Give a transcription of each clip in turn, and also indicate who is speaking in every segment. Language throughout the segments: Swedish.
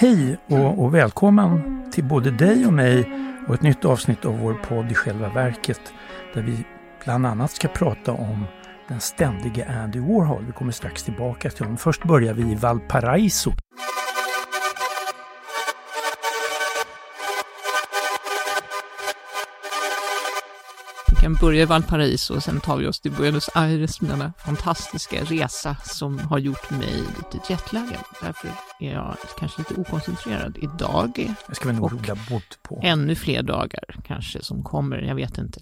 Speaker 1: Hej och, och, välkommen till både dig och mig och ett nytt avsnitt av vår podd i själva verket där vi bland annat ska prata om den ständige Andy Warhol. Vi kommer strax tillbaka till honom. Först börjar vi i Valparaiso
Speaker 2: kan börja i Valparaiso och sen tar vi oss till Buenos Aires med denna fantastiska resa som har gjort mig lite jetlaggad. Därför är jag kanske lite okoncentrerad idag.
Speaker 1: Jag ska vi nog rota bort på.
Speaker 2: Ännu fler dagar kanske som kommer, jag vet inte.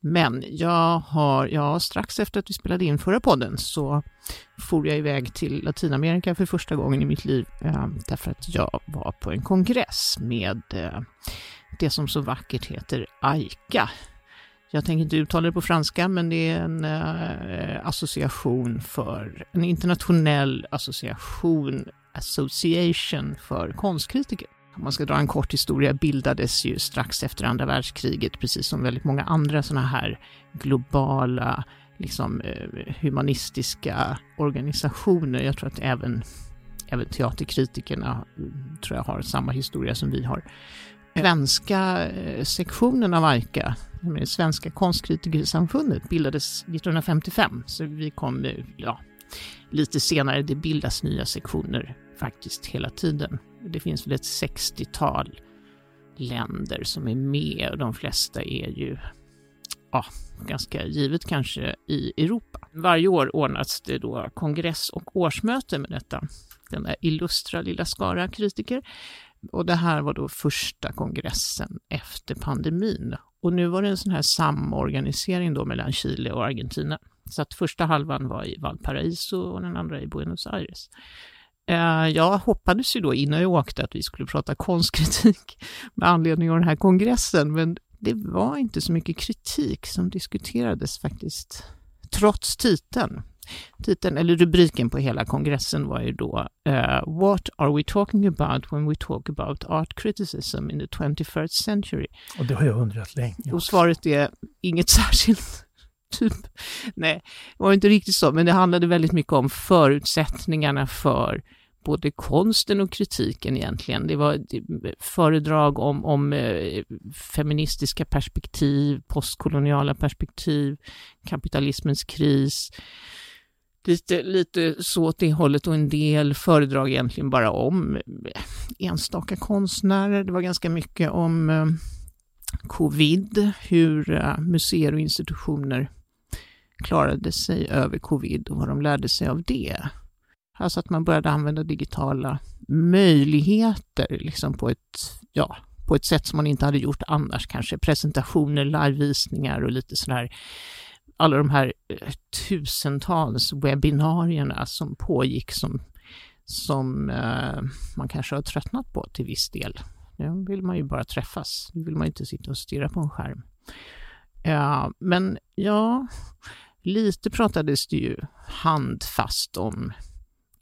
Speaker 2: Men jag har, ja, strax efter att vi spelade in förra podden så for jag iväg till Latinamerika för första gången i mitt liv eh, därför att jag var på en kongress med eh, det som så vackert heter AICA, jag tänker inte uttala det på franska, men det är en eh, association för, en internationell association, association för konstkritiker. Om man ska dra en kort historia bildades ju strax efter andra världskriget, precis som väldigt många andra sådana här globala, liksom eh, humanistiska organisationer. Jag tror att även, även teaterkritikerna mm, tror jag har samma historia som vi har. Svenska eh, sektionen av AICA Svenska konstkritikersamfundet bildades 1955, så vi kom ja, lite senare. Det bildas nya sektioner faktiskt hela tiden. Det finns väl ett 60-tal länder som är med och de flesta är ju ja, ganska givet kanske i Europa. Varje år ordnas det då kongress och årsmöte med detta. Den där illustra lilla skara kritiker. Och det här var då första kongressen efter pandemin och nu var det en sån här samorganisering då mellan Chile och Argentina. Så att första halvan var i Valparaiso och den andra i Buenos Aires. Eh, jag hoppades ju då innan jag åkte att vi skulle prata konstkritik med anledning av den här kongressen, men det var inte så mycket kritik som diskuterades faktiskt, trots titeln. Titeln, eller rubriken på hela kongressen var ju då uh, What are we talking about when we talk about art criticism in the 21st century?
Speaker 1: Och det har jag undrat länge.
Speaker 2: Och svaret är inget särskilt. Typ. Nej, det var inte riktigt så, men det handlade väldigt mycket om förutsättningarna för både konsten och kritiken egentligen. Det var föredrag om, om eh, feministiska perspektiv, postkoloniala perspektiv, kapitalismens kris, lite, lite så åt det hållet och en del föredrag egentligen bara om eh, enstaka konstnärer. Det var ganska mycket om eh, covid, hur eh, museer och institutioner klarade sig över covid och vad de lärde sig av det. Alltså att man började använda digitala möjligheter liksom på ett, ja, på ett sätt som man inte hade gjort annars kanske. Presentationer, livevisningar och lite sådär alla de här eh, tusentals webbinarierna som pågick som, som eh, man kanske har tröttnat på till viss del. Nu vill man ju bara träffas, nu vill man inte sitta och stirra på en skärm. Eh, men ja, lite pratades det ju handfast om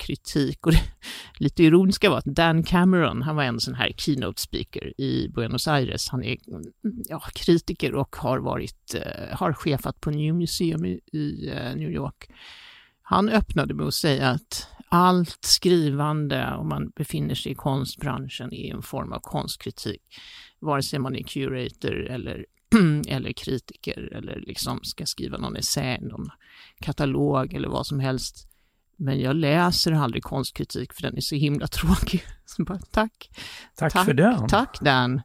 Speaker 2: kritik. Och det lite ironiska var att Dan Cameron, han var en sån här keynote speaker i Buenos Aires. Han är ja, kritiker och har varit, uh, har chefat på New Museum i, i uh, New York. Han öppnade med att säga att allt skrivande, om man befinner sig i konstbranschen, är en form av konstkritik. Vare sig man är curator eller, eller kritiker eller liksom ska skriva någon essä, någon katalog eller vad som helst men jag läser aldrig konstkritik för den är så himla tråkig. Så bara, tack.
Speaker 1: tack. Tack för den.
Speaker 2: Tack Dan.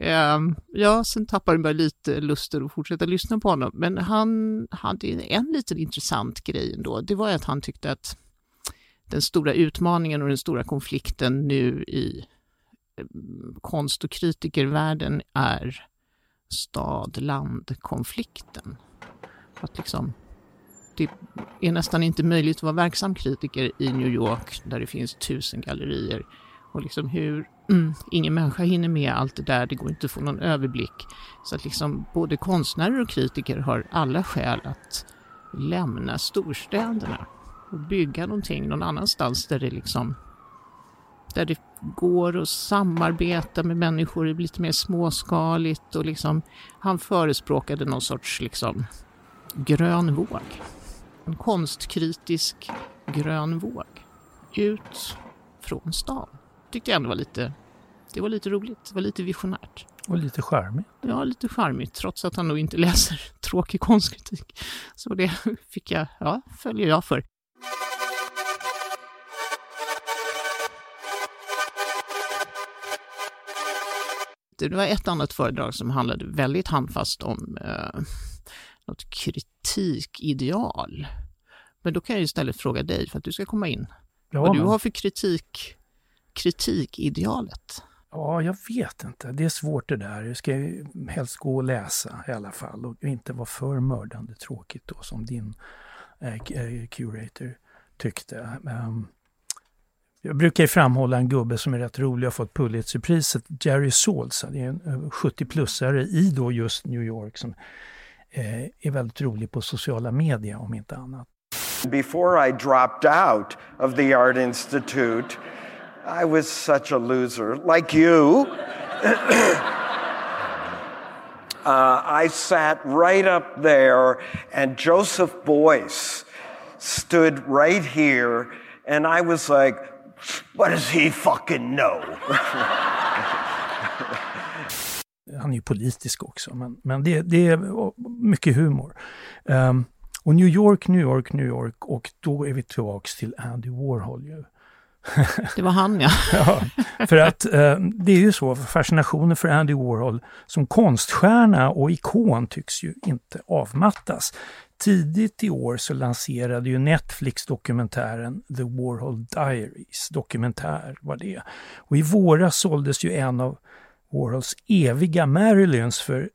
Speaker 2: Um, ja, sen tappade jag lite lusten att fortsätta lyssna på honom. Men han hade en liten intressant grej ändå. Det var att han tyckte att den stora utmaningen och den stora konflikten nu i um, konst och kritikervärlden är stad-land-konflikten. Att liksom det är nästan inte möjligt att vara verksam kritiker i New York där det finns tusen gallerier. Och liksom hur mm, ingen människa hinner med allt det där, det går inte att få någon överblick. Så att liksom både konstnärer och kritiker har alla skäl att lämna storstäderna och bygga någonting någon annanstans där det liksom där det går att samarbeta med människor lite mer småskaligt och liksom han förespråkade någon sorts liksom grön våg en konstkritisk grön våg ut från stan. tyckte jag ändå var lite, det var lite roligt, det var lite visionärt.
Speaker 1: Och lite charmigt.
Speaker 2: Ja, lite charmigt, trots att han nog inte läser tråkig konstkritik. Så det fick jag, ja, följer jag för. Det var ett annat föredrag som handlade väldigt handfast om eh, något kritikideal. Men då kan jag istället fråga dig för att du ska komma in.
Speaker 1: Ja,
Speaker 2: Vad du
Speaker 1: men-
Speaker 2: har för kritik, kritikidealet.
Speaker 1: Ja, jag vet inte. Det är svårt det där. Jag ska ju helst gå och läsa i alla fall och inte vara för mördande tråkigt då som din eh, eh, curator tyckte. Ehm, jag brukar ju framhålla en gubbe som är rätt rolig och har fått Pulitzerpriset, Jerry Saltz. Det är en eh, 70-plussare i då just New York som är väldigt rolig på sociala medier om inte annat.
Speaker 3: Before I dropped out of the Art Institute, I was such a loser, like you. uh, I sat right up there, and Joseph Boyce stood right here, and I was like, what does he fucking know?
Speaker 1: han är ju politisk också, men, men det, det är mycket humor. Ehm, och New York, New York, New York och då är vi tillbaks till Andy Warhol ju.
Speaker 2: Det var han ja.
Speaker 1: Ja, för att eh, det är ju så, fascinationen för Andy Warhol som konststjärna och ikon tycks ju inte avmattas. Tidigt i år så lanserade ju Netflix dokumentären The Warhol Diaries. Dokumentär var det. Och i våras såldes ju en av Warhols eviga Marilyns för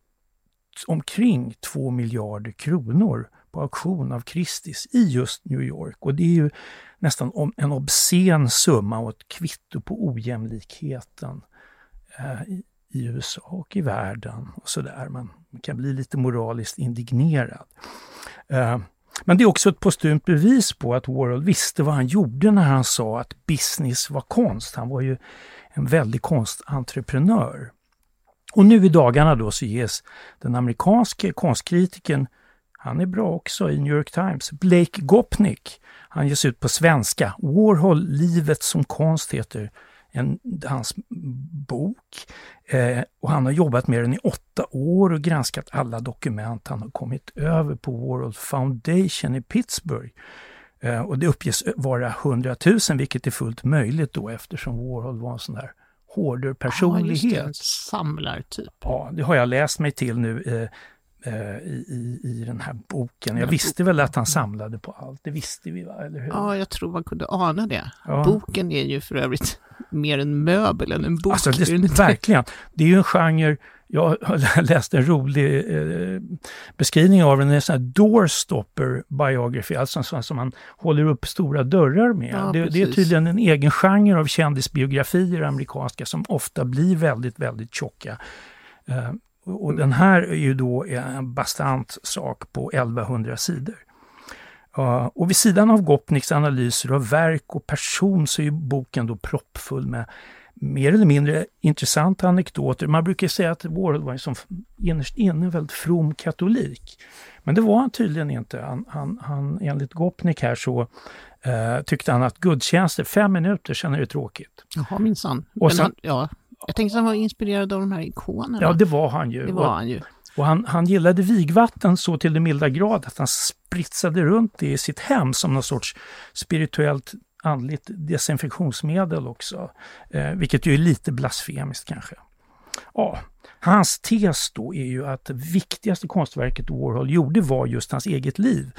Speaker 1: omkring 2 miljarder kronor på auktion av Christie's i just New York. Och det är ju nästan en obscen summa och ett kvitto på ojämlikheten eh, i, i USA och i världen och sådär. Man kan bli lite moraliskt indignerad. Eh, men det är också ett postumt bevis på att Warhol visste vad han gjorde när han sa att business var konst. Han var ju en väldig konstentreprenör. Och nu i dagarna då så ges den amerikanske konstkritikern, han är bra också i New York Times, Blake Gopnik. Han ges ut på svenska. Warhol, Livet som konst heter en, hans bok. Eh, och han har jobbat med den i åtta år och granskat alla dokument han har kommit över på Warhol Foundation i Pittsburgh. Eh, och det uppges vara 100 000, vilket är fullt möjligt då eftersom Warhol var en sån där hårdare
Speaker 2: Ja, just
Speaker 1: personlighet.
Speaker 2: det, en samlartyp.
Speaker 1: Ja, det har jag läst mig till nu eh, i, i, i den här boken. Jag
Speaker 2: Ja,
Speaker 1: visste väl att han samlade på allt, det visste vi va, eller hur?
Speaker 2: Ja, jag tror man kunde ana det.
Speaker 1: Ja.
Speaker 2: Boken är ju för övrigt mer en möbel än en bok.
Speaker 1: Alltså, det,
Speaker 2: inte?
Speaker 1: verkligen. Det är ju en genre, jag har läst en rolig eh, beskrivning av den, en sån här doorstopper biography, alltså sån som man håller upp stora dörrar med.
Speaker 2: Ja,
Speaker 1: det, det är tydligen en egen genre av kändisbiografier amerikanska som ofta blir väldigt, väldigt tjocka. Eh, och och den här är ju då en bastant sak på 1100 sidor. Och vid sidan av Gopniks analyser av verk och person så är boken då proppfull med mer eller mindre intressanta anekdoter. Man brukar säga att Warhol var en som innerst inne väldigt from katolik. Men det var han tydligen inte. Han, han, han, enligt Gopnik här så eh, tyckte han att gudstjänster, fem minuter, sen är det tråkigt.
Speaker 2: Jaha, minsann.
Speaker 1: Och sen-
Speaker 2: han, ja, jag tänkte att han var inspirerad av de här ikonerna.
Speaker 1: Ja, det var han ju.
Speaker 2: det var han ju.
Speaker 1: Och han, han gillade vigvatten så till den milda grad att han spritsade runt det i sitt hem som någon sorts spirituellt andligt desinfektionsmedel också. Eh, vilket ju är lite blasfemiskt kanske. Ja, hans tes då är ju att det viktigaste konstverket Warhol gjorde var just hans eget liv.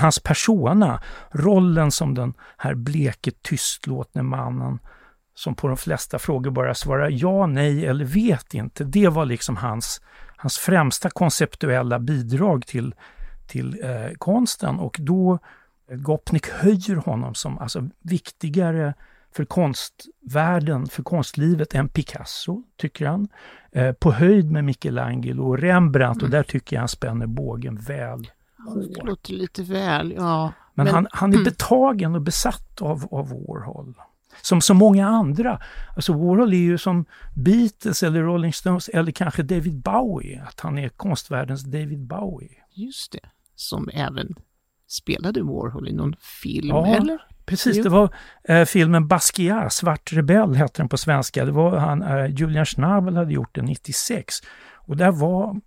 Speaker 1: Hans persona, rollen som den här bleke tystlåtne mannen som på de flesta frågor bara svarar ja, nej eller vet inte. Det var liksom hans, hans främsta konceptuella bidrag till, till eh, konsten och då eh, Gopnik höjer honom som alltså viktigare för konstvärlden, för konstlivet än Picasso, tycker han. Eh, på höjd med Michelangelo och Rembrandt och där tycker jag han spänner bågen väl
Speaker 2: Det
Speaker 1: hårt.
Speaker 2: låter lite väl, ja.
Speaker 1: Men, han, han är betagen och besatt av, av Warhol. Som så många andra. Alltså Warhol är ju som Beatles eller Rolling Stones eller kanske David Bowie. Att han är konstvärldens David Bowie.
Speaker 2: Just det. Som även spelade Warhol i någon film,
Speaker 1: Ja.
Speaker 2: eller?
Speaker 1: precis.
Speaker 2: Jo.
Speaker 1: Det var eh, filmen Basquiat, Svart rebell hette den på svenska. Det var han, eh, Julian Schnabel hade gjort den 96. Och där var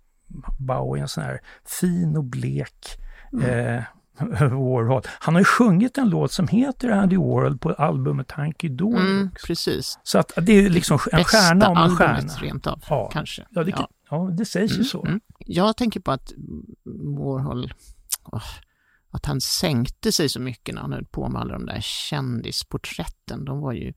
Speaker 1: Bowie en sån här fin och blek eh, Warhol. Han har ju sjungit en låt som heter Andy Warhol på albumet Hanky Dory.
Speaker 2: Mm, precis.
Speaker 1: Så att det är liksom en
Speaker 2: Bästa
Speaker 1: stjärna om en stjärna.
Speaker 2: rent av,
Speaker 1: Ja.
Speaker 2: kanske.
Speaker 1: Ja, det,
Speaker 2: Ja.
Speaker 1: ja, det sägs ju så.
Speaker 2: Mm. Jag tänker på att Warhol, åh, att han sänkte sig så mycket när han höll på med alla de där kändisporträtten. De var ju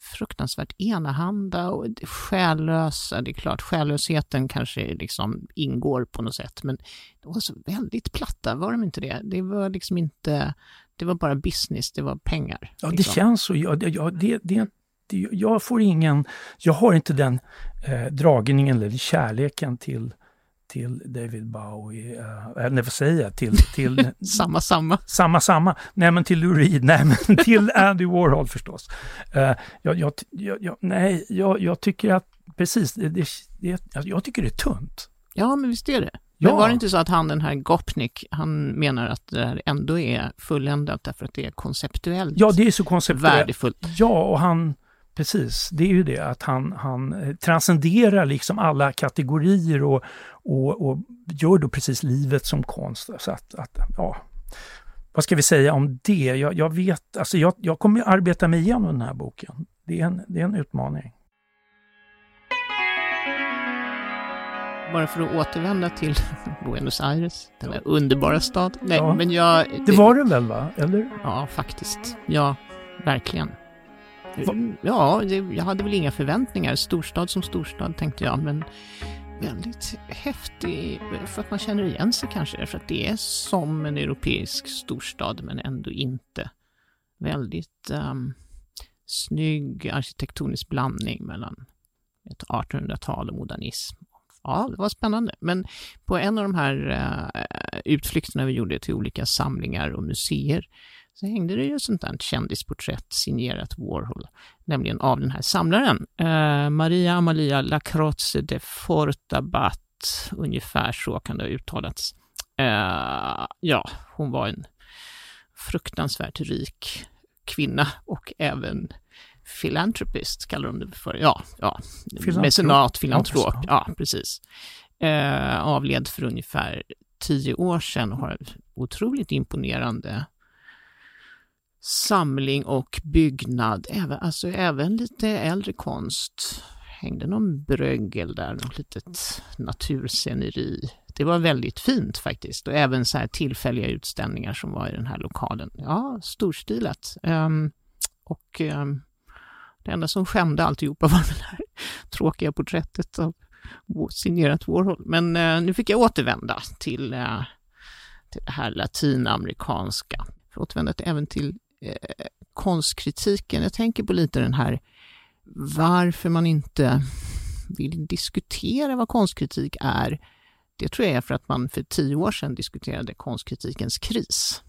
Speaker 2: fruktansvärt enahanda och själlösa. Det är klart, själlösheten kanske liksom ingår på något sätt, men de var så väldigt platta, var de inte det? Det var liksom inte, det var bara business, det var pengar.
Speaker 1: Ja, det
Speaker 2: liksom.
Speaker 1: känns så. Ja, det, ja, det, det, det, jag får ingen... Jag har inte den eh, dragningen eller kärleken till, till David Bowie, eh, eller vad säger jag, till, till
Speaker 2: Samma, samma.
Speaker 1: samma, samma. Nej, men till Lou Reed, nej, men till Andy Warhol förstås. Eh, jag, jag, jag, nej, jag, jag tycker att, precis, det, det, det, jag tycker det är tunt.
Speaker 2: Ja, men visst är det.
Speaker 1: Ja.
Speaker 2: Men var det inte så att han, den här Gopnik, han menar att det här ändå är fulländat därför att det är konceptuellt
Speaker 1: Ja, det är så konceptuellt.
Speaker 2: värdefullt?
Speaker 1: Ja, och han, precis, det är ju det att han, han eh, transcenderar liksom alla kategorier och, och, och gör då precis livet som konst. Så att, att ja, vad ska vi säga om det? Jag, jag vet, alltså jag, jag kommer arbeta mig igenom den här boken. Det är en, det är en utmaning.
Speaker 2: Bara för att återvända till Buenos Aires, denna underbara stad. Nej,
Speaker 1: Ja.
Speaker 2: men jag...
Speaker 1: Det var det väl, va? Eller?
Speaker 2: Ja, faktiskt. Ja, verkligen. Ja, jag hade väl inga förväntningar. Storstad som storstad tänkte jag, men väldigt häftig för att man känner igen sig kanske. För att det är som en europeisk storstad, men ändå inte. Väldigt um, snygg arkitektonisk blandning mellan ett 1800-tal och modernism. Ja, det var spännande. Men på en av de här uh, utflykterna vi gjorde till olika samlingar och museer så hängde det ju ett sånt där kändisporträtt signerat Warhol, nämligen av den här samlaren. Eh, Maria Amalia Lacroze de Fortabat, ungefär så kan det ha uttalats. Eh, ja, hon var en fruktansvärt rik kvinna och även filantropist, kallar de det för. Ja, ja.
Speaker 1: Filantrop.
Speaker 2: mecenat, filantrop.
Speaker 1: Ja,
Speaker 2: precis. Eh, avled för ungefär tio år sedan och har otroligt imponerande samling och byggnad, även, alltså även lite äldre konst. Hängde någon brögel där, något litet natursceneri. Det var väldigt fint faktiskt och även så här tillfälliga utställningar som var i den här lokalen. Ja, storstilat. Um, och um, det enda som skämde alltihopa var det här tråkiga porträttet av signerat Warhol. Men uh, nu fick jag återvända till, uh, till det här latinamerikanska. För återvända även till eh, konstkritiken. Jag tänker på lite den här varför man inte vill diskutera vad konstkritik är. Det tror jag är för att man för tio år sedan diskuterade konstkritikens kris.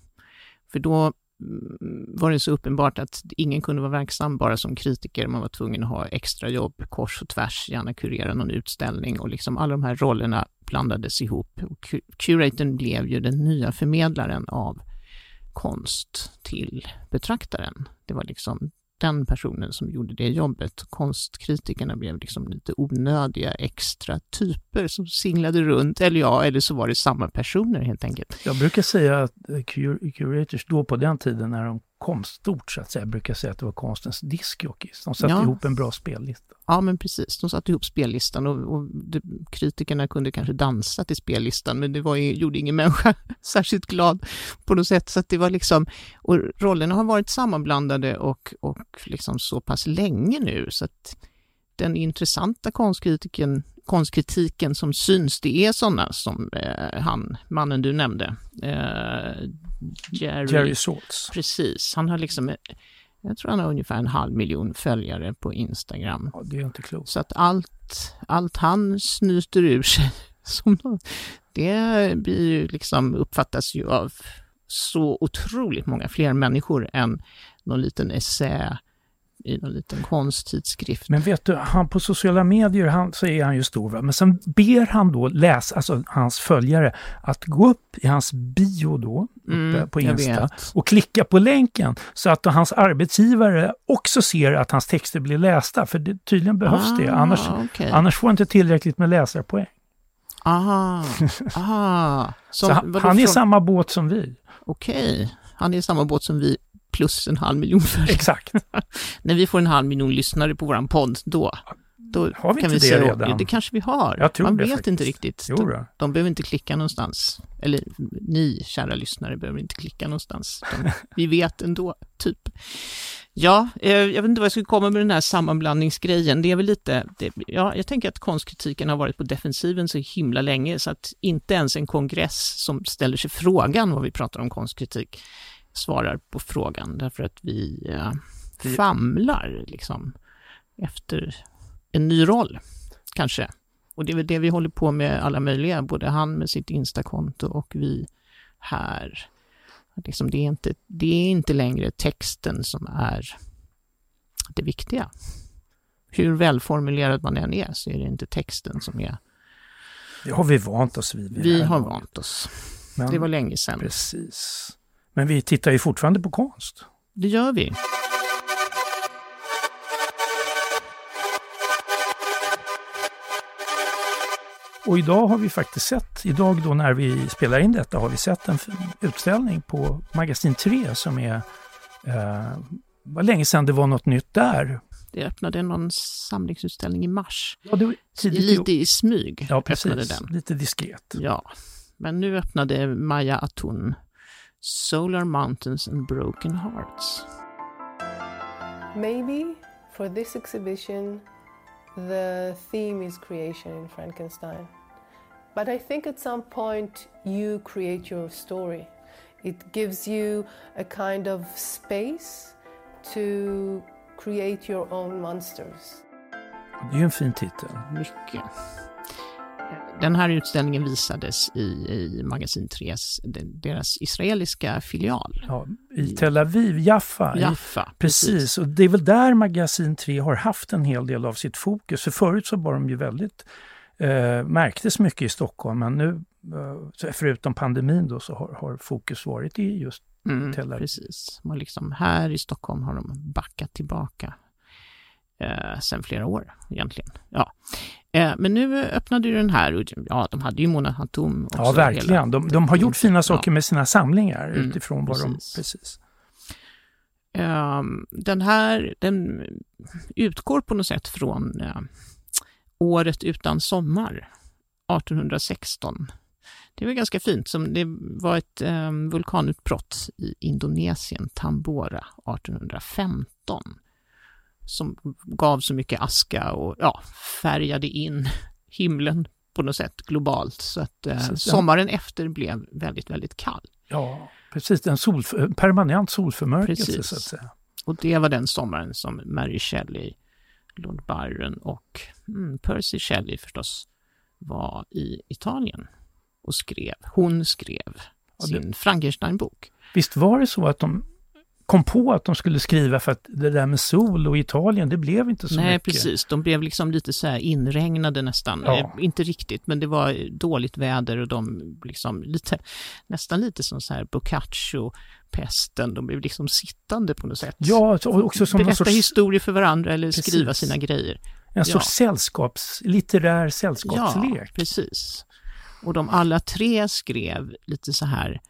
Speaker 2: För då mm, var det så uppenbart att ingen kunde vara verksam bara som kritiker. Man var tvungen att ha extra jobb kors och tvärs, gärna kurera någon utställning och liksom alla de här rollerna blandades ihop. Och curatorn blev ju den nya förmedlaren av konst till betraktaren. Det var liksom den personen som gjorde det jobbet. Konstkritikerna blev liksom lite onödiga extra typer som singlade runt, eller ja, eller så var det samma personer helt enkelt.
Speaker 1: Jag brukar säga att eh, curators då på den tiden när de kom stort så att säga, brukar säga att det var konstens discjockeys. De satte
Speaker 2: Ja.
Speaker 1: ihop en bra spellista.
Speaker 2: Ja, men precis. De satte ihop spellistan och, och det, kritikerna kunde kanske dansa till spellistan, men det var, ju- gjorde ingen människa särskilt glad på något sätt. Så att det var liksom, och rollerna har varit sammanblandade och, och liksom så pass länge nu, så att den intressanta konstkritiken, konstkritiken som syns, det är sådana som eh, han, mannen du nämnde, eh, Jerry,
Speaker 1: Jerry Saltz.
Speaker 2: Precis, han har liksom, jag tror han har ungefär en halv miljon följare på Instagram.
Speaker 1: Ja, det är inte klokt.
Speaker 2: Så att allt, allt han snyter ur sig, som någon, det blir ju liksom, uppfattas ju av så otroligt många fler människor än någon liten essä i någon liten konsttidskrift.
Speaker 1: Men vet du, han på sociala medier han, så är han ju stor. Va? Men sen ber han då läs, alltså hans följare, att gå upp i hans bio då,
Speaker 2: Mm,
Speaker 1: på Insta, och klicka på länken så att hans arbetsgivare också ser att hans texter blir lästa. För det, tydligen behövs det,
Speaker 2: Ah,
Speaker 1: annars,
Speaker 2: okej.
Speaker 1: annars får han inte tillräckligt med läsarpoäng.
Speaker 2: Aha, aha.
Speaker 1: Så
Speaker 2: Som-
Speaker 1: han, han är i samma båt som vi.
Speaker 2: Okej, han är i samma båt som vi plus en halv miljon följare.
Speaker 1: Exakt.
Speaker 2: När vi får en halv miljon lyssnare på våran podd, då, då
Speaker 1: Har vi
Speaker 2: kan
Speaker 1: inte
Speaker 2: vi
Speaker 1: det redan?
Speaker 2: Det kanske vi har.
Speaker 1: Jag tror
Speaker 2: Man vet
Speaker 1: faktiskt.
Speaker 2: inte riktigt. De, de behöver inte klicka någonstans. Eller ni, kära lyssnare, behöver inte klicka någonstans. De, vi vet ändå, typ. Ja, eh, jag vet inte vad jag skulle komma med den här sammanblandningsgrejen. Det är väl lite, det, ja, jag tänker att konstkritiken har varit på defensiven så himla länge så att inte ens en kongress som ställer sig frågan vad vi pratar om konstkritik svarar på frågan därför att vi eh,
Speaker 1: Vi-
Speaker 2: famlar liksom efter en ny roll, kanske. Och det är väl det vi håller på med alla möjliga, både han med sitt Instakonto och vi här. Liksom det, är inte, det är inte längre texten som är det viktiga. Hur välformulerad man än är så är det inte texten som är...
Speaker 1: Det har vi vant oss vid.
Speaker 2: Vi har vant oss.
Speaker 1: Men,
Speaker 2: Det var länge sedan.
Speaker 1: Precis. Men vi tittar ju fortfarande på konst.
Speaker 2: Det gör vi.
Speaker 1: Och idag har vi faktiskt sett, idag då när vi spelar in detta, har vi sett en utställning på Magasin 3 som är, eh, var länge sedan det var något nytt där.
Speaker 2: Det öppnade någon samlingsutställning i mars.
Speaker 1: Ja, det var tidigt
Speaker 2: Lite i smyg
Speaker 1: Ja,
Speaker 2: öppnade
Speaker 1: precis.
Speaker 2: den.
Speaker 1: Lite diskret.
Speaker 2: Ja, men nu öppnade Maja Atun Solar Mountains and Broken Hearts.
Speaker 4: Maybe for this exhibition, the theme is creation in Frankenstein. But I think at some point you create your story. It gives you a kind of space to create your own monsters.
Speaker 1: Det är ju en fin titel.
Speaker 2: Mycket. Den här utställningen visades i, i Magasin 3s, deras israeliska filial,
Speaker 1: Ja, I Tel Aviv, Jaffa.
Speaker 2: Jaffa.
Speaker 1: Precis, och det är väl där Magasin 3 har haft en hel del av sitt fokus. För förut så var de ju väldigt, eh, märktes mycket i Stockholm, men nu, eh, förutom pandemin då, så har, har fokus varit i just
Speaker 2: Mm,
Speaker 1: Tel Aviv.
Speaker 2: precis. Och liksom här i Stockholm har de backat tillbaka eh, sen flera år egentligen. Ja. Eh, men nu öppnade ju den här, och ja, de hade ju Mona Hatoum också.
Speaker 1: Ja, verkligen.
Speaker 2: hela-
Speaker 1: De, de har gjort fina saker
Speaker 2: Ja.
Speaker 1: med sina samlingar
Speaker 2: Mm,
Speaker 1: utifrån vad de...
Speaker 2: precis.
Speaker 1: Precis.
Speaker 2: Ehm, den här, den utgår på något sätt från eh, året utan sommar, 1816. Det var ganska fint, som det var ett eh, vulkanutbrott i Indonesien, Tambora, 1815, som gav så mycket aska och ja, färgade in himlen på något sätt globalt, så att eh, sommaren efter blev väldigt, väldigt kall.
Speaker 1: Ja, precis. En sol, permanent solförmörkelse
Speaker 2: Precis.
Speaker 1: så att säga.
Speaker 2: Och det var den sommaren som Mary Shelley, Lord Byron och mm, Percy Shelley förstås var i Italien och skrev. Hon skrev
Speaker 1: Ja, det-
Speaker 2: sin Frankenstein-bok.
Speaker 1: Visst var det så att de kom på att de skulle skriva för att det där med sol och Italien, det blev inte så
Speaker 2: Nej,
Speaker 1: mycket.
Speaker 2: precis. De blev liksom lite så här inregnade nästan.
Speaker 1: Ja.
Speaker 2: Eh, inte riktigt, men det var dåligt väder och de liksom lite, nästan lite som så här Boccaccio, pesten. De blev liksom sittande på något sätt.
Speaker 1: Ja, också som
Speaker 2: Berätta
Speaker 1: sorts,
Speaker 2: historier för varandra eller
Speaker 1: Precis.
Speaker 2: skriva sina grejer.
Speaker 1: en sorts sällskaps, litterär sällskapslek.
Speaker 2: Ja, precis. Och de alla tre skrev lite så här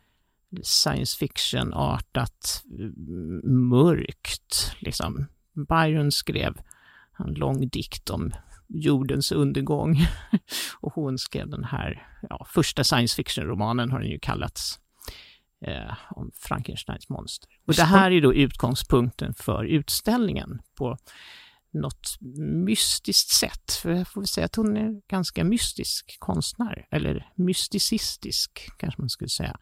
Speaker 2: science fiction-artat, mm, mörkt. Liksom. Byron skrev en lång dikt om jordens undergång och hon skrev den här ja, första science fiction-romanen har den ju kallats eh, om Frankensteins monster. Och det här är då utgångspunkten för utställningen på något mystiskt sätt. För jag får väl säga att hon är ganska mystisk konstnär, eller mysticistisk kanske man skulle säga.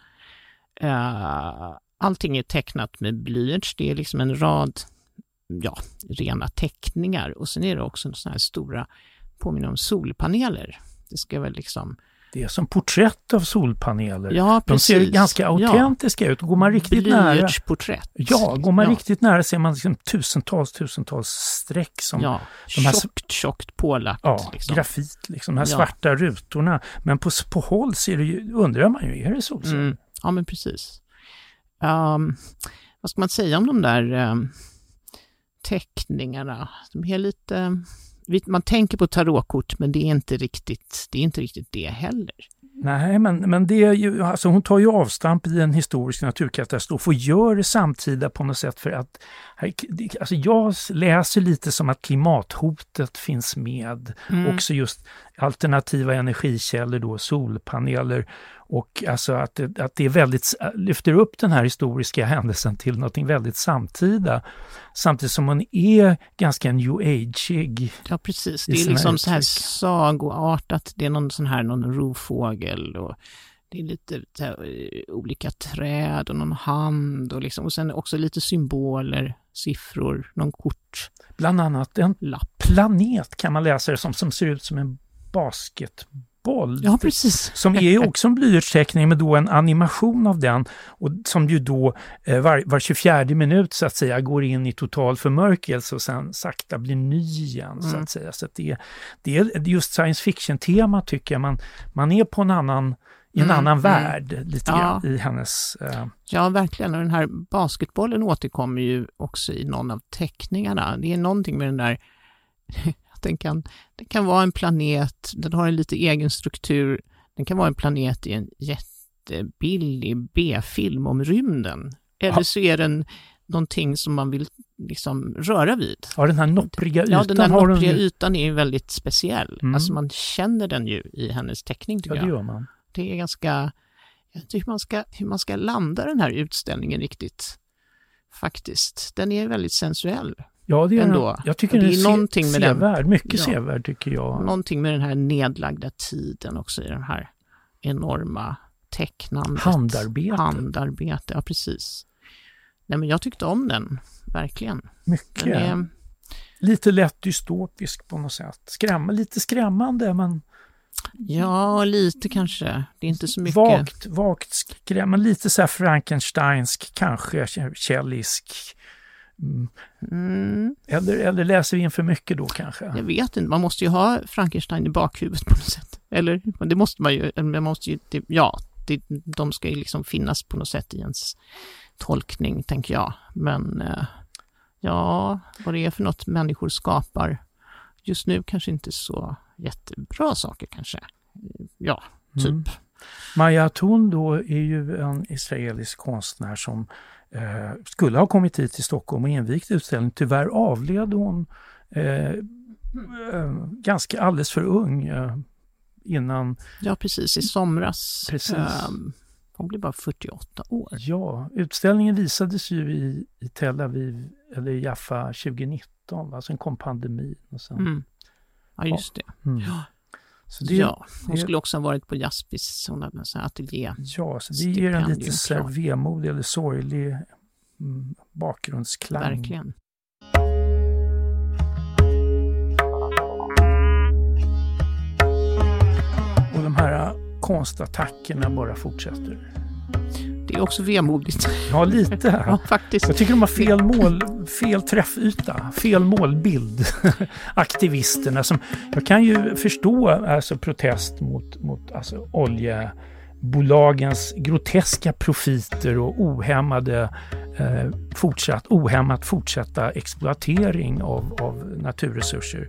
Speaker 2: Eh, allting är tecknat med blyerts, det är liksom en rad ja, rena teckningar och sen är det också sådana här stora, påminner om solpaneler. Det ska väl liksom
Speaker 1: Det är som porträtt av solpaneler.
Speaker 2: Ja,
Speaker 1: De ser ganska autentiska ut. Går man riktigt nära,
Speaker 2: Blyertsporträtt.
Speaker 1: ja, går man
Speaker 2: Ja.
Speaker 1: riktigt nära ser man liksom tusentals, tusentals streck som
Speaker 2: Ja,
Speaker 1: de här-
Speaker 2: tjockt, tjockt pålagt.
Speaker 1: Ja,
Speaker 2: liksom.
Speaker 1: grafit, liksom, de här
Speaker 2: Ja.
Speaker 1: svarta rutorna. Men på, på håll ser det ju, undrar man ju, är det solceller?
Speaker 2: Mm. Ja, men precis. Ehm, vad ska man säga om de där um, teckningarna? De är lite... Man tänker på tarotkort, men det är inte riktigt det, är inte riktigt det heller.
Speaker 1: Nej, men, men det är ju, alltså hon tar ju avstamp i en historisk naturkatastrof och gör det samtida på något sätt för att alltså jag läser lite som att klimathotet finns med.
Speaker 2: Mm.
Speaker 1: Också just alternativa energikällor då, solpaneler och alltså att det, att det är väldigt, lyfter upp den här historiska händelsen till någonting väldigt samtida. Samtidigt som hon är ganska new ageig.
Speaker 2: Ja, precis. Det är liksom så här
Speaker 1: uttryck.
Speaker 2: sagoartat. Det är någon sån här, någon rovfågel och det är lite här, eh, olika träd och någon hand och, liksom, och sen också lite symboler, siffror, någon kortlapp.
Speaker 1: Bland annat en planet kan man läsa det som, som ser ut som en basketboll.
Speaker 2: Ja, precis.
Speaker 1: Som är ju också en blyertsteckning med då en animation av den och som ju då eh, var, var 24 minut så att säga går in i total förmörkelse och sen sakta blir ny igen så
Speaker 2: Mm.
Speaker 1: att säga. Så att det, det är just science fiction-tema tycker jag. Man, man är på en annan, i en
Speaker 2: Mm,
Speaker 1: annan
Speaker 2: mm.
Speaker 1: värld lite
Speaker 2: Ja.
Speaker 1: i hennes... Eh,
Speaker 2: Ja, verkligen. Och den här basketbollen återkommer ju också i någon av teckningarna. Det är någonting med den där, att den kan, den kan vara en planet, den har en lite egen struktur, den kan vara en planet i en jättebillig B-film om rymden. Eller
Speaker 1: Ja.
Speaker 2: så är den någonting som man vill liksom röra vid.
Speaker 1: ja, den här noppriga ytan
Speaker 2: Ja, den
Speaker 1: hon
Speaker 2: noppriga
Speaker 1: ju.
Speaker 2: ytan är ju väldigt speciell.
Speaker 1: Mm.
Speaker 2: Alltså man känner den ju i hennes teckning tycker
Speaker 1: Ja, det
Speaker 2: jag
Speaker 1: gör man.
Speaker 2: det är ganska, jag vet inte hur man, ska, hur man ska landa den här utställningen riktigt. Faktiskt. Den är väldigt sensuell.
Speaker 1: Ja, det är
Speaker 2: Ändå.
Speaker 1: den. Jag tycker
Speaker 2: det
Speaker 1: den
Speaker 2: är
Speaker 1: är se-
Speaker 2: någonting med den-
Speaker 1: sevärd. Mycket
Speaker 2: Ja.
Speaker 1: sevärd tycker jag.
Speaker 2: Någonting med den här nedlagda tiden också i den här enorma tecknandet.
Speaker 1: Handarbete.
Speaker 2: Handarbete, ja precis. Nej men jag tyckte om den, verkligen.
Speaker 1: Mycket.
Speaker 2: Den är,
Speaker 1: Lite lätt dystopisk på något sätt. Skräm, lite skrämmande men
Speaker 2: ja, lite kanske. Det är inte så mycket.
Speaker 1: vagt, vagt skrämmande. Lite så här Frankensteinsk, kanske källisk. Mm.
Speaker 2: Mm,
Speaker 1: Eller, eller läser vi in för mycket då kanske?
Speaker 2: jag vet inte, man måste ju ha Frankenstein i bakhuvudet på något sätt. Eller? Det måste man ju, man måste ju det, ja, det, de ska ju liksom finnas på något sätt i ens tolkning, tänker jag. Men eh, ja, vad det är för något människor skapar just nu kanske inte så jättebra saker kanske. Ja, typ.
Speaker 1: Mm. Maja Atun då är ju en israelisk konstnär som eh, skulle ha kommit hit till Stockholm och invigt utställningen. Tyvärr avled hon eh, eh, ganska alldeles för ung eh, innan,
Speaker 2: Ja, precis, i somras.
Speaker 1: Precis.
Speaker 2: ehm, hon blev bara 48 år.
Speaker 1: ja, utställningen visades ju i, i Tel Aviv, eller i Jaffa 2019, va? sen kom pandemin och sen...
Speaker 2: Mm. Ja, just det.
Speaker 1: Mm.
Speaker 2: Ja.
Speaker 1: Så det,
Speaker 2: ja, hon
Speaker 1: det-
Speaker 2: skulle också ha varit på Jaspis, hon hade en sån här ateljé.
Speaker 1: Ja, så det ger en lite så här vemodig eller sorglig mm, bakgrundsklang.
Speaker 2: Verkligen.
Speaker 1: Och de här konstattackerna bara fortsätter.
Speaker 2: Är också vemodigt.
Speaker 1: Ja, lite.
Speaker 2: Ja, faktiskt.
Speaker 1: Jag tycker de har fel mål, fel träffyta, fel målbild. Aktivisterna som, jag kan ju förstå alltså protest mot, mot alltså, oljebolagens groteska profiter och ohämmade eh, fortsatt, ohämmat fortsatta exploatering av, av naturresurser.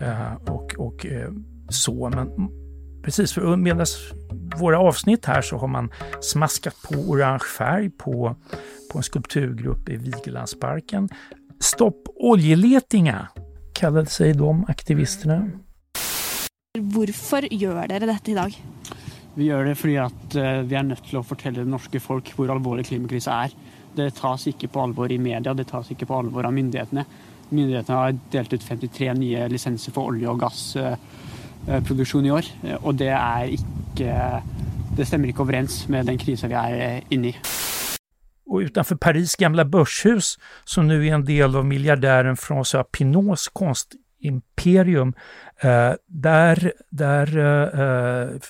Speaker 1: Eh, och, och eh, så, men precis, för medan våra avsnitt här så har man smaskat på orange färg på, på en skulpturgrupp i Vigelandsparken. Stopp oljeletinga kallade sig de aktivisterna.
Speaker 5: Hvorfor gjør dere dette i dag?
Speaker 6: Vi gjør det fordi at eh, vi nødt til å fortelle det norske folk hvor alvorlig klimakrisa er. Det tas ikke på alvor i media, det tas ikke på alvor av myndighetene. Myndighetene har delt ut 53 nye lisenser for olje- og Eh, produksjon i år, eh, og det er ikke Det stemmer ikke overens med den krisa vi er eh, inne i.
Speaker 1: Och utanför Paris gamla börshus, som nu är en del av miljardären François Pinaults konstimperium, där där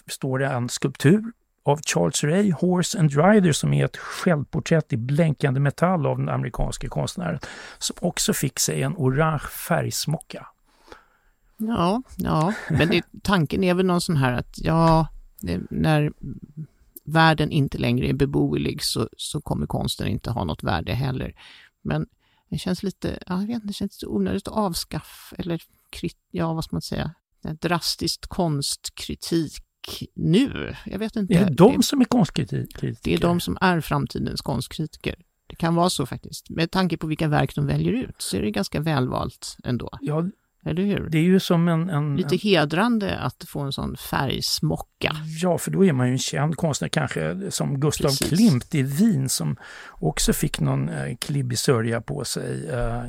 Speaker 1: står det en skulptur av Charles Ray, Horse and Rider, som är ett självporträtt i blänkande metall av den amerikanske konstnären, som också fick sig en orange färgsmocka.
Speaker 2: Ja, ja, men det, tanken är väl någon sån här att ja, när världen inte längre är beboelig så, så kommer konsten inte ha något värde heller. Men det känns lite, ja, jag vet inte, det känns lite onödigt att avskaffa, eller ja, vad ska man säga, drastiskt konstkritik nu. Jag vet inte.
Speaker 1: Är det de som är konstkritiker?
Speaker 2: Det är de som är framtidens konstkritiker. Det kan vara så faktiskt. Med tanke på vilka verk de väljer ut så är det ganska välvalt ändå.
Speaker 1: Ja,
Speaker 2: eller hur?
Speaker 1: Det är ju som en... en
Speaker 2: Lite hedrande att få en sån färgsmocka.
Speaker 1: Ja, för då är man ju en känd konstnär, kanske som Gustav Precis. Klimt i Wien som också fick någon eh, klibbig sörja på sig. Eh,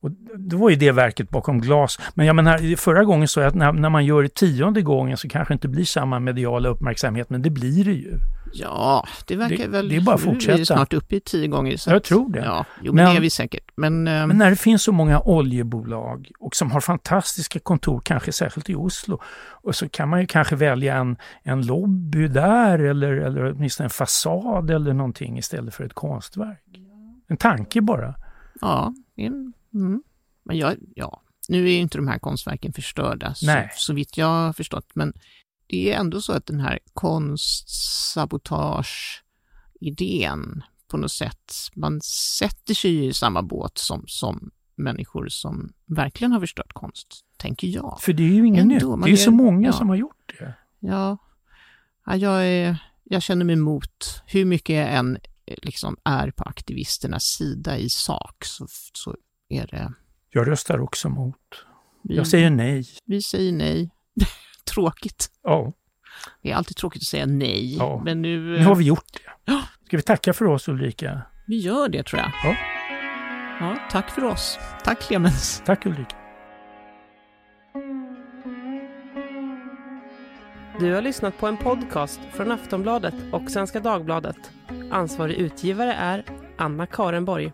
Speaker 1: och det var ju det verket bakom glas. Men jag menar, förra gången sa jag att när, när man gör det tionde gången så kanske inte blir samma mediala uppmärksamhet, men det blir det ju.
Speaker 2: Ja, det verkar
Speaker 1: det,
Speaker 2: väl...
Speaker 1: Det är bara att fortsätta. Vi är
Speaker 2: snart uppe i tio gånger.
Speaker 1: Så jag tror det.
Speaker 2: Ja, jo, men, men det är vi säkert. Men,
Speaker 1: men när det finns så många oljebolag och som har fantastiska kontor, kanske särskilt i Oslo, och så kan man ju kanske välja en, en lobby där eller, eller åtminstone en fasad eller någonting istället för ett konstverk. En tanke bara.
Speaker 2: Ja, mm. men jag, ja, nu är ju inte de här konstverken förstörda, så, så vitt jag har förstått, men det är ändå så att den här konstsabotage-idén på något sätt, man sätter sig i samma båt som, som människor som verkligen har förstört konst, tänker jag.
Speaker 1: För det är ju inget nytt, det är, är så många ja, som har gjort det.
Speaker 2: Ja, ja jag, är, jag känner mig emot, hur mycket jag än liksom är på aktivisternas sida i sak, så, så är det...
Speaker 1: Jag röstar också mot. Jag säger nej.
Speaker 2: Vi säger nej tråkigt.
Speaker 1: Ja.
Speaker 2: Det är alltid tråkigt att säga nej. Ja. Men nu,
Speaker 1: nu har vi gjort det. Ska vi tacka för oss Ulrika?
Speaker 2: Vi gör det tror jag.
Speaker 1: Ja.
Speaker 2: ja tack för oss. Tack Clemens.
Speaker 1: Tack Ulrika.
Speaker 7: Du har lyssnat på en podcast från Aftonbladet och Svenska Dagbladet. Ansvarig utgivare är Anna Karenborg.